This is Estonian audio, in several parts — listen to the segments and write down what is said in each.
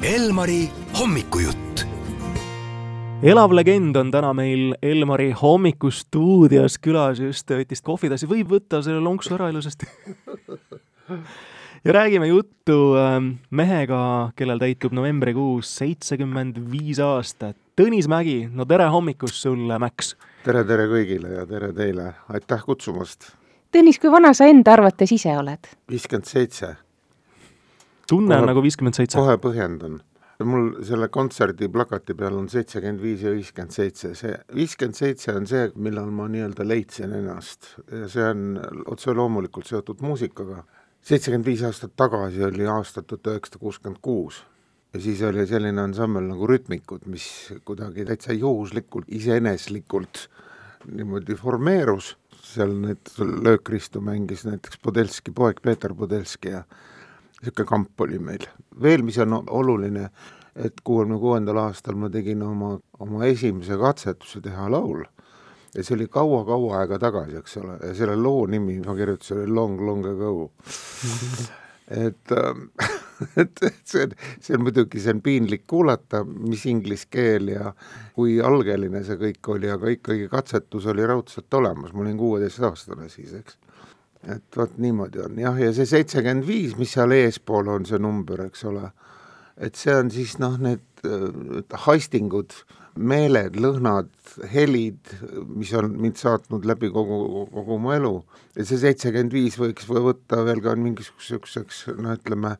Elmari hommikujutt. elav legend on täna meil Elmari hommikustuudios külas, just võttis kohvitassi, võib võtta selle lonksu ära ilusasti ja räägime juttu ähm, mehega, kellel täitub novembrikuus seitsekümmend viis aastat. Tõnis Mägi, no tere hommikust sulle, Mäks! tere, tere kõigile ja tere teile, aitäh kutsumast! Tõnis, kui vana sa enda arvates ise oled? viiskümmend seitse. Tunne on Kohe- nagu viiskümmend seitse. kohe põhjendan. mul selle kontserdi plakati peal on seitsekümmend viis ja viiskümmend seitse, see viiskümmend seitse on see, millal ma nii-öelda leidsin ennast ja see on otse loomulikult seotud muusikaga. seitsekümmend viis aastat tagasi oli aasta tuhat üheksasada kuuskümmend kuus ja siis oli selline ansambel nagu Rütmikud, mis kuidagi täitsa juhuslikult, iseeneslikult niimoodi formeerus, seal need löökristu mängis näiteks Podelski poeg Peeter Podelski ja niisugune kamp oli meil. veel, mis on oluline, et kuuekümne kuuendal aastal ma tegin oma, oma esimese katsetuse teha laul ja see oli kaua-kaua aega tagasi, eks ole, ja selle loo nimi ma kirjutasin oli Long Long Ago. et, ähm, et, et see on, see on muidugi, see on piinlik kuulata, mis inglise keel ja kui algeline see kõik oli, aga ikkagi katsetus oli raudselt olemas, ma olin kuueteistaastane siis, eks et vot niimoodi on. Jah, ja see seitsekümmend viis, mis seal eespool on, see number, eks ole, et see on siis noh, need haistingud, meeled, lõhnad, helid, mis on mind saatnud läbi kogu, kogu mu elu. ja see seitsekümmend viis võiks või võtta veel ka mingisuguseks no ütleme,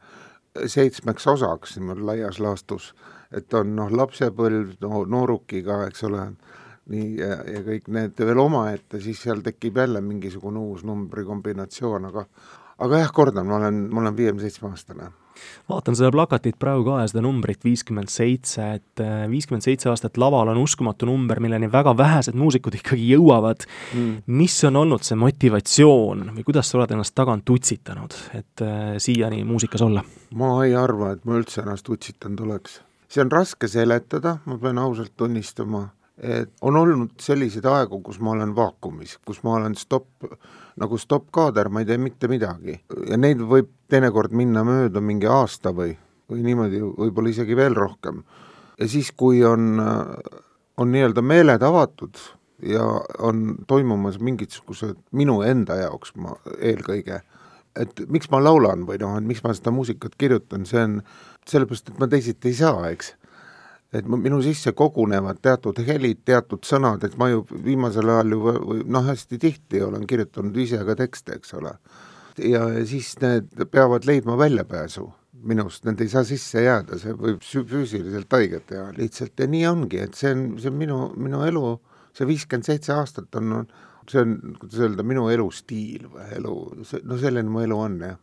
seitsmeks osaks niimoodi laias laastus, et on noh, lapsepõlv no, noorukiga, eks ole, nii ja, ja kõik need veel omaette, siis seal tekib jälle mingisugune uus numbrikombinatsioon, aga aga jah, kordan, ma olen, ma olen viiekümne seitsme aastane. vaatan seda plakatit praegu ka ja seda numbrit viiskümmend seitse, et äh, viiskümmend seitse aastat laval on uskumatu number, milleni väga vähesed muusikud ikkagi jõuavad Mm. mis on olnud see motivatsioon või kuidas sa oled ennast tagant utsitanud, et äh, siiani muusikas olla? ma ei arva, et ma üldse ennast utsitanud oleks. see on raske seletada, ma pean ausalt tunnistama, et on olnud selliseid aegu, kus ma olen vaakumis, kus ma olen stopp, nagu stopp-kaader, ma ei tee mitte midagi. ja neid võib teinekord minna mööda mingi aasta või, või niimoodi, võib-olla isegi veel rohkem. ja siis, kui on, on nii-öelda meeled avatud ja on toimumas mingisugused minu enda jaoks ma eelkõige, et miks ma laulan või noh, et miks ma seda muusikat kirjutan, see on sellepärast, et ma teisiti ei saa, eks. Et minu sisse kogunevad teatud helid, teatud sõnad, et ma ju viimasel ajal ju noh, hästi tihti olen kirjutanud ise ka tekste, eks ole. ja, siis need peavad leidma väljapääsu minust, need ei saa sisse jääda, see võib füüsiliselt haiget teha lihtsalt ja nii ongi, et see on, see on minu, minu elu, see viiskümmend seitse aastat on, see on, kuidas öelda, minu elustiil või elu, no selline mu elu on, jah.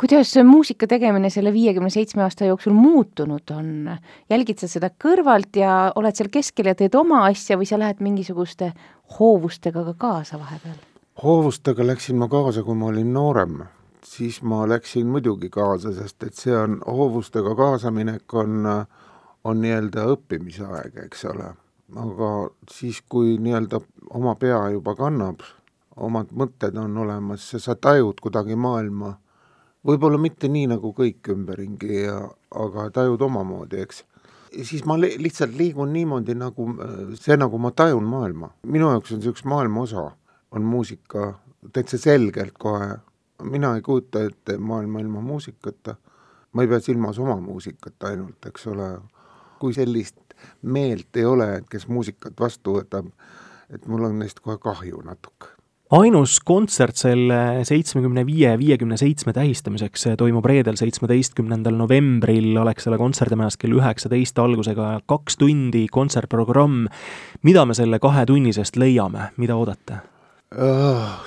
Kuidas muusika tegemine selle viiekümne seitsme aasta jooksul muutunud on? jälgid sa seda kõrvalt ja oled seal keskel ja teed oma asja või sa lähed mingisuguste hoovustega ka kaasa vahepeal? hoovustega läksin ma kaasa, kui ma olin noorem, siis ma läksin muidugi kaasa, sest et see on, hoovustega kaasaminek on, on nii-öelda õppimise aeg, eks ole. aga siis, kui nii-öelda oma pea juba kannab, omad mõtted on olemas sa tajud kuidagi maailma, võib-olla mitte nii, nagu kõik ümberringi ja, aga tajud omamoodi, eks. Siis ma li lihtsalt liigun niimoodi nagu see, nagu ma tajun maailma. minu jaoks on üks maailma osa, on muusika täitsa selgelt kohe, mina ei kujuta ette maailma ilma muusikata, ma ei pea silmas oma muusikat ainult, eks ole, kui sellist meelt ei ole, kes muusikat vastu võtab, et mul on neist kohe kahju natuke ainus kontsert selle seitsmekümne viie, viiekümne seitsme tähistamiseks toimub reedel, seitsmeteistkümnendal novembril Alexela kontserdimajas kell üheksateist algusega kaks tundi kontsertprogramm. mida me selle kahetunnisest leiame, mida oodate?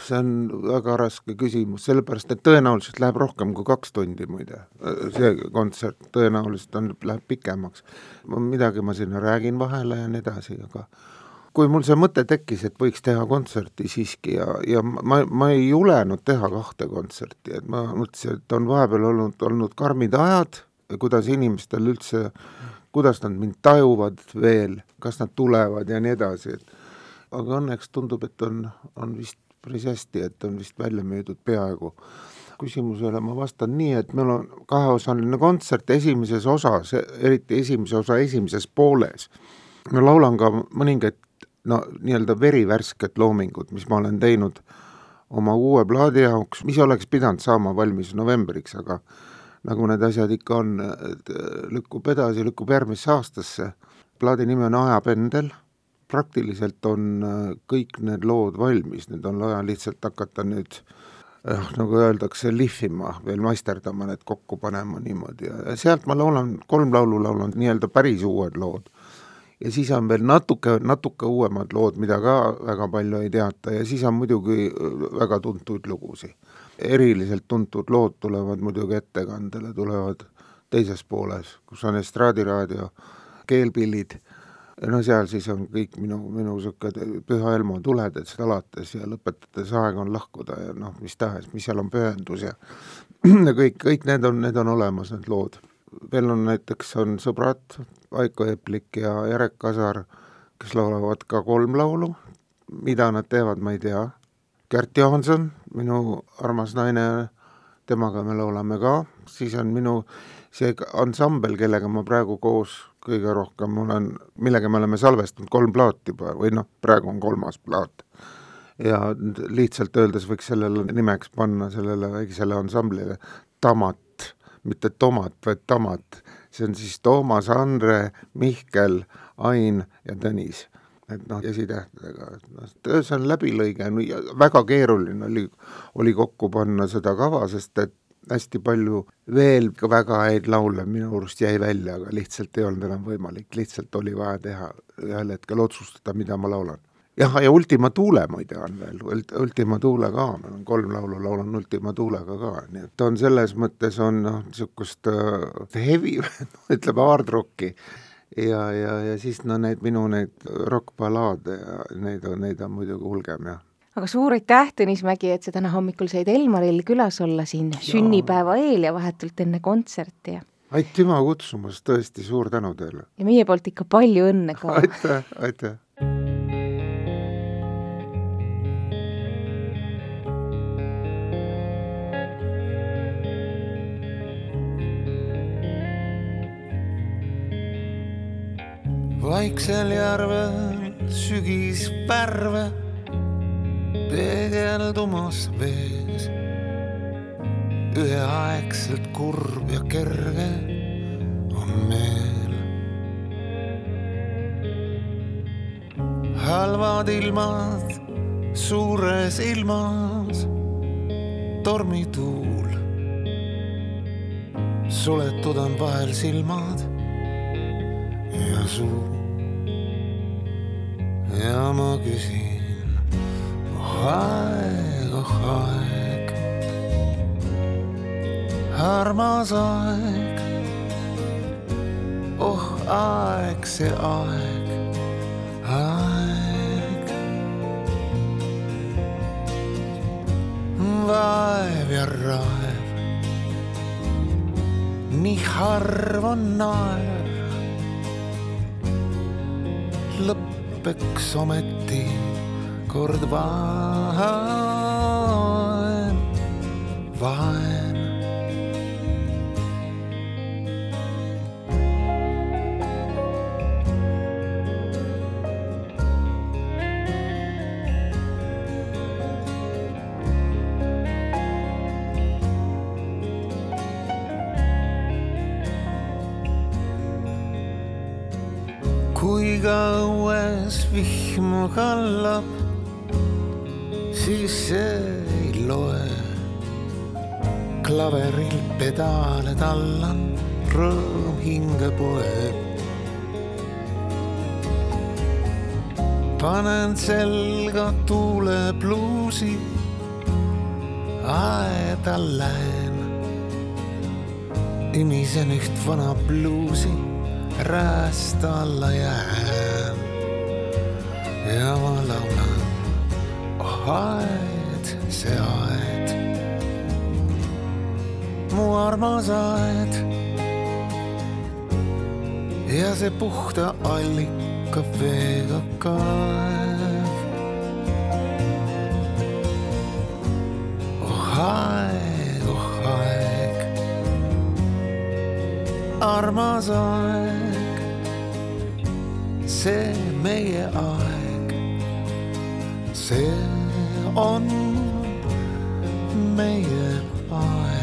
See on väga raske küsimus, sellepärast et tõenäoliselt läheb rohkem kui kaks tundi muide. see kontsert tõenäoliselt on, läheb pikemaks. midagi ma sinna räägin vahele ja nii edasi, aga kui mul see mõte tekkis, et võiks teha kontserti siiski ja, ja ma, ma ei julenud teha kahte kontserti, et ma mõtlesin, et on vahepeal olnud, olnud karmid ajad, kuidas inimestel üldse, kuidas nad mind tajuvad veel, kas nad tulevad ja nii edasi, et aga õnneks tundub, et on, on vist päris hästi, et on vist välja müüdud peaaegu. küsimusele ma vastan nii, et meil on kaheosaline kontsert esimeses osas, eriti esimese osa esimeses pooles. ma laulan ka mõningaid no nii-öelda verivärsked loomingut, mis ma olen teinud oma uue plaadi jaoks, mis oleks pidanud saama valmis novembriks, aga nagu need asjad ikka on, lükkub edasi, lükkub järgmisse aastasse. plaadi nimi on Ajapendel, praktiliselt on kõik need lood valmis, nüüd on vaja lihtsalt hakata nüüd noh, nagu öeldakse, lihvima, veel maisterdama, need kokku panema niimoodi. Ja sealt ma laulan, kolm laulu laulan nii-öelda päris uued lood ja siis on veel natuke, natuke uuemad lood, mida ka väga palju ei teata. Ja siis on muidugi äh, väga tuntud lugusid. eriliselt tuntud lood tulevad muidugi ettekandele, tulevad teises pooles, kus on estraadiraadio, keelpillid, no seal siis on kõik minu, minu niisugune Püha Elmo tuledest alates ja lõpetades Aeg on lahkuda ja noh, mis tahes, mis seal on pühendus ja kõik, kõik need on, need on olemas, need lood veel on näiteks, on sõbrad Aiko Eplik ja Jarek Kasar, kes laulavad ka kolm laulu, mida nad teevad, ma ei tea. Gert Johanson, minu armas naine, temaga me laulame ka, siis on minu see ansambel, kellega ma praegu koos kõige rohkem olen, millega me oleme salvestanud kolm plaati juba või noh, praegu on kolmas plaat. ja lihtsalt öeldes võiks sellele nimeks panna, sellele väiksele ansamblile Tamat mitte tomat, vaid tamat. see on siis Toomas, Andre, Mihkel, Ain ja Tõnis. et noh, esitähtedega, et noh, see on läbilõige, väga keeruline oli, oli kokku panna seda kava, sest et hästi palju veel väga häid laule minu arust jäi välja, aga lihtsalt ei olnud enam võimalik, lihtsalt oli vaja teha, ühel hetkel otsustada, mida ma laulan jah, ja Ultima Thule muide on veel, Ultima Thule ka, ma olen kolm laulu laulan Ultima Thulega ka, nii et on selles mõttes on noh, niisugust uh, heavy ütleme hard rocki ja, ja, ja siis no need minu neid rokkballaade ja neid on, neid on muidugi hulgem, jah aga suur aitäh, Tõnis Mägi, et sa täna hommikul said Elmaril külas olla siin ja. sünnipäeva eel ja vahetult enne kontserti ja aitüma kutsumast, tõesti suur tänu teile! ja meie poolt ikka palju õnne ka! aitäh, aitäh! Vaiksel järvel sügisvärve peegeldumas vees. üheaegselt kurb ja kerge on meel. halvad ilmad suures ilmas, tormituul. suletud on vahel silmad ja suu ja ma küsin, oh aeg, oh aeg, armas aeg, oh aeg, see aeg, aeg. vaev ja raev, nii harv on naer lõppeks ometi kord vaen, kui ka õues vihma kallab, siis see ei loe. klaveril pedaale tallan, rõõm hinge poeb. panen selga tuulepluusi, aeda lähen. imisen üht vana bluusi rääst alla jään ja ma laulan, oh aed, see aed, mu armas aed. ja see puhta allika veega kaev. oh aeg, oh aeg, armas aeg see meie aeg, see on meie aeg.